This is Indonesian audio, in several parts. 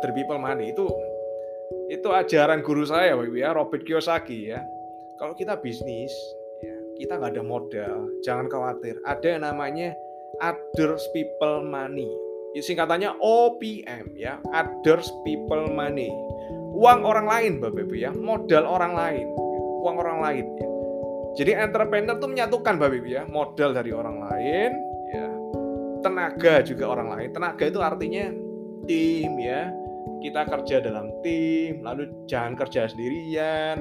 other people money itu itu ajaran guru saya Bapak ya Robert Kiyosaki ya. Kalau kita bisnis ya kita nggak ada modal jangan khawatir. Ada yang namanya others people money. Singkatannya OPM ya others people money. Uang orang lain Bapak Ibu ya modal orang lain uang orang lain ya. Jadi entrepreneur tuh menyatukan Bapak Ibu ya modal dari orang lain ya tenaga juga orang lain. Tenaga itu artinya tim ya kita kerja dalam tim, lalu jangan kerja sendirian.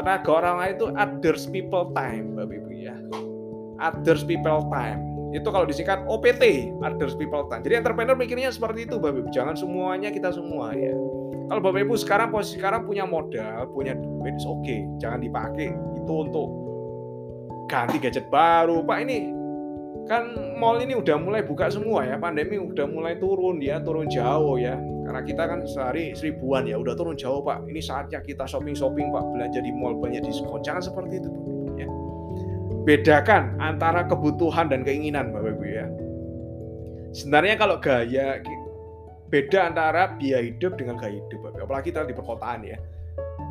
Tenaga orang lain itu others people time, Bapak Ibu ya. Others people time. Itu kalau disingkat OPT, others people time. Jadi entrepreneur mikirnya seperti itu, Bapak Ibu. Jangan semuanya kita semua ya. Kalau Bapak Ibu sekarang posisi sekarang punya modal, punya duit, oke, okay. jangan dipakai itu untuk ganti gadget baru. Pak ini kan mall ini udah mulai buka semua ya pandemi udah mulai turun ya turun jauh ya. Karena kita kan sehari seribuan ya udah turun jauh pak. Ini saatnya kita shopping shopping pak. Belanja di mall banyak diskon. Jangan seperti itu ya. Bedakan antara kebutuhan dan keinginan bapak ibu ya. Sebenarnya kalau gaya beda antara biaya hidup dengan gaya hidup bapak apalagi kita di perkotaan ya.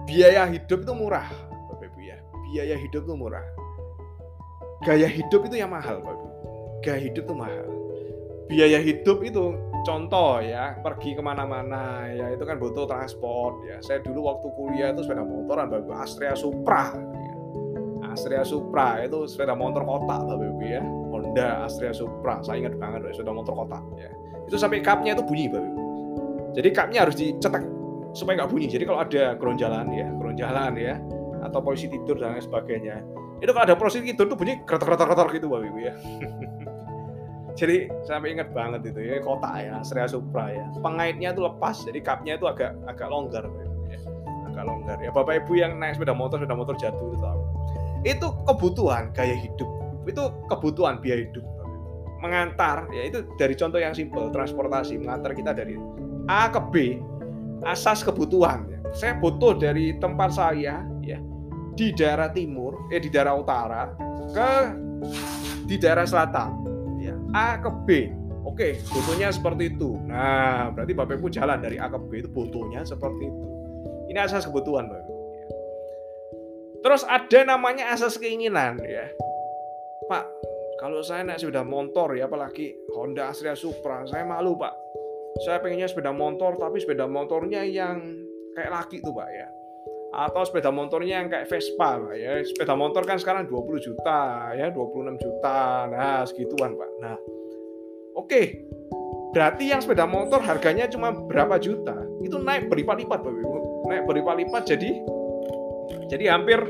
Biaya hidup itu murah bapak ibu ya. Biaya hidup itu murah gaya hidup itu yang mahal ibu gaya hidup tuh mahal. Biaya hidup itu contoh ya pergi ke mana-mana ya itu kan butuh transport ya. Saya dulu waktu kuliah itu sepeda motoran bapak Astrea Supra ya. Astrea Supra itu sepeda motor kota bapak ibu ya. Honda Astrea Supra saya ingat banget sepeda motor kota ya. Itu sampai kapnya itu bunyi ibu. Jadi kapnya harus dicetak supaya nggak bunyi. Jadi kalau ada geronjalan ya geronjalan ya atau polisi tidur dan lain sebagainya itu kalau ada polisi tidur tuh bunyi kretor-kretor gitu bapak ibu ya. Jadi sampai ingat banget itu ya kota ya Astrea Supra ya. Pengaitnya itu lepas jadi kapnya itu agak agak longgar ya. agak longgar. Ya bapak ibu yang naik sepeda motor sepeda motor jatuh itu tahu. Itu kebutuhan gaya hidup. Itu kebutuhan biaya hidup mengantar ya itu dari contoh yang simpel transportasi mengantar kita dari A ke B asas kebutuhan ya. saya butuh dari tempat saya ya di daerah timur eh di daerah utara ke di daerah selatan A ke B. Oke, butuhnya seperti itu. Nah, berarti Bapak Ibu jalan dari A ke B itu butuhnya seperti itu. Ini asas kebutuhan, Bapak Ibu. Terus ada namanya asas keinginan ya. Pak, kalau saya naik sepeda motor ya apalagi Honda Astrea Supra, saya malu, Pak. Saya pengennya sepeda motor tapi sepeda motornya yang kayak laki tuh, Pak ya atau sepeda motornya yang kayak Vespa Pak ya. Sepeda motor kan sekarang 20 juta ya, 26 juta. Nah, segituan Pak. Nah. Oke. Berarti yang sepeda motor harganya cuma berapa juta? Itu naik berlipat-lipat Bapak Ibu. Naik berlipat-lipat jadi jadi hampir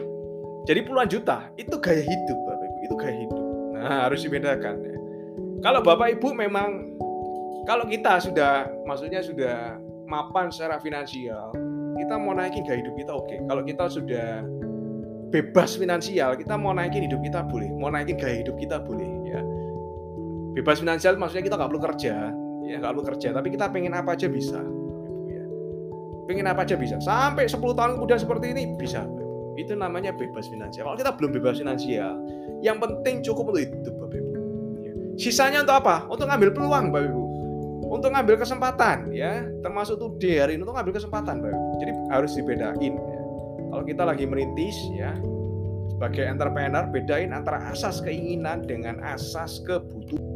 jadi puluhan juta. Itu gaya hidup Bapak Ibu. Itu gaya hidup. Nah, harus dibedakan ya. Kalau Bapak Ibu memang kalau kita sudah maksudnya sudah mapan secara finansial, kita mau naikin gaya hidup kita oke. Okay. kalau kita sudah bebas finansial kita mau naikin hidup kita boleh. Mau naikin gaya hidup kita boleh ya. Bebas finansial maksudnya kita nggak perlu kerja ya nggak perlu kerja. Tapi kita pengen apa aja bisa ya. pengen apa aja bisa. Sampai 10 tahun kemudian seperti ini bisa itu namanya bebas finansial. Kalau kita belum bebas finansial yang penting cukup untuk hidup Bapak Ibu. Ya. sisanya untuk apa? Untuk ngambil peluang Bapak Ibu untuk ngambil kesempatan ya. Termasuk tuh daring untuk ngambil kesempatan Bapak jadi harus dibedain ya. kalau kita lagi merintis ya sebagai entrepreneur bedain antara asas keinginan dengan asas kebutuhan.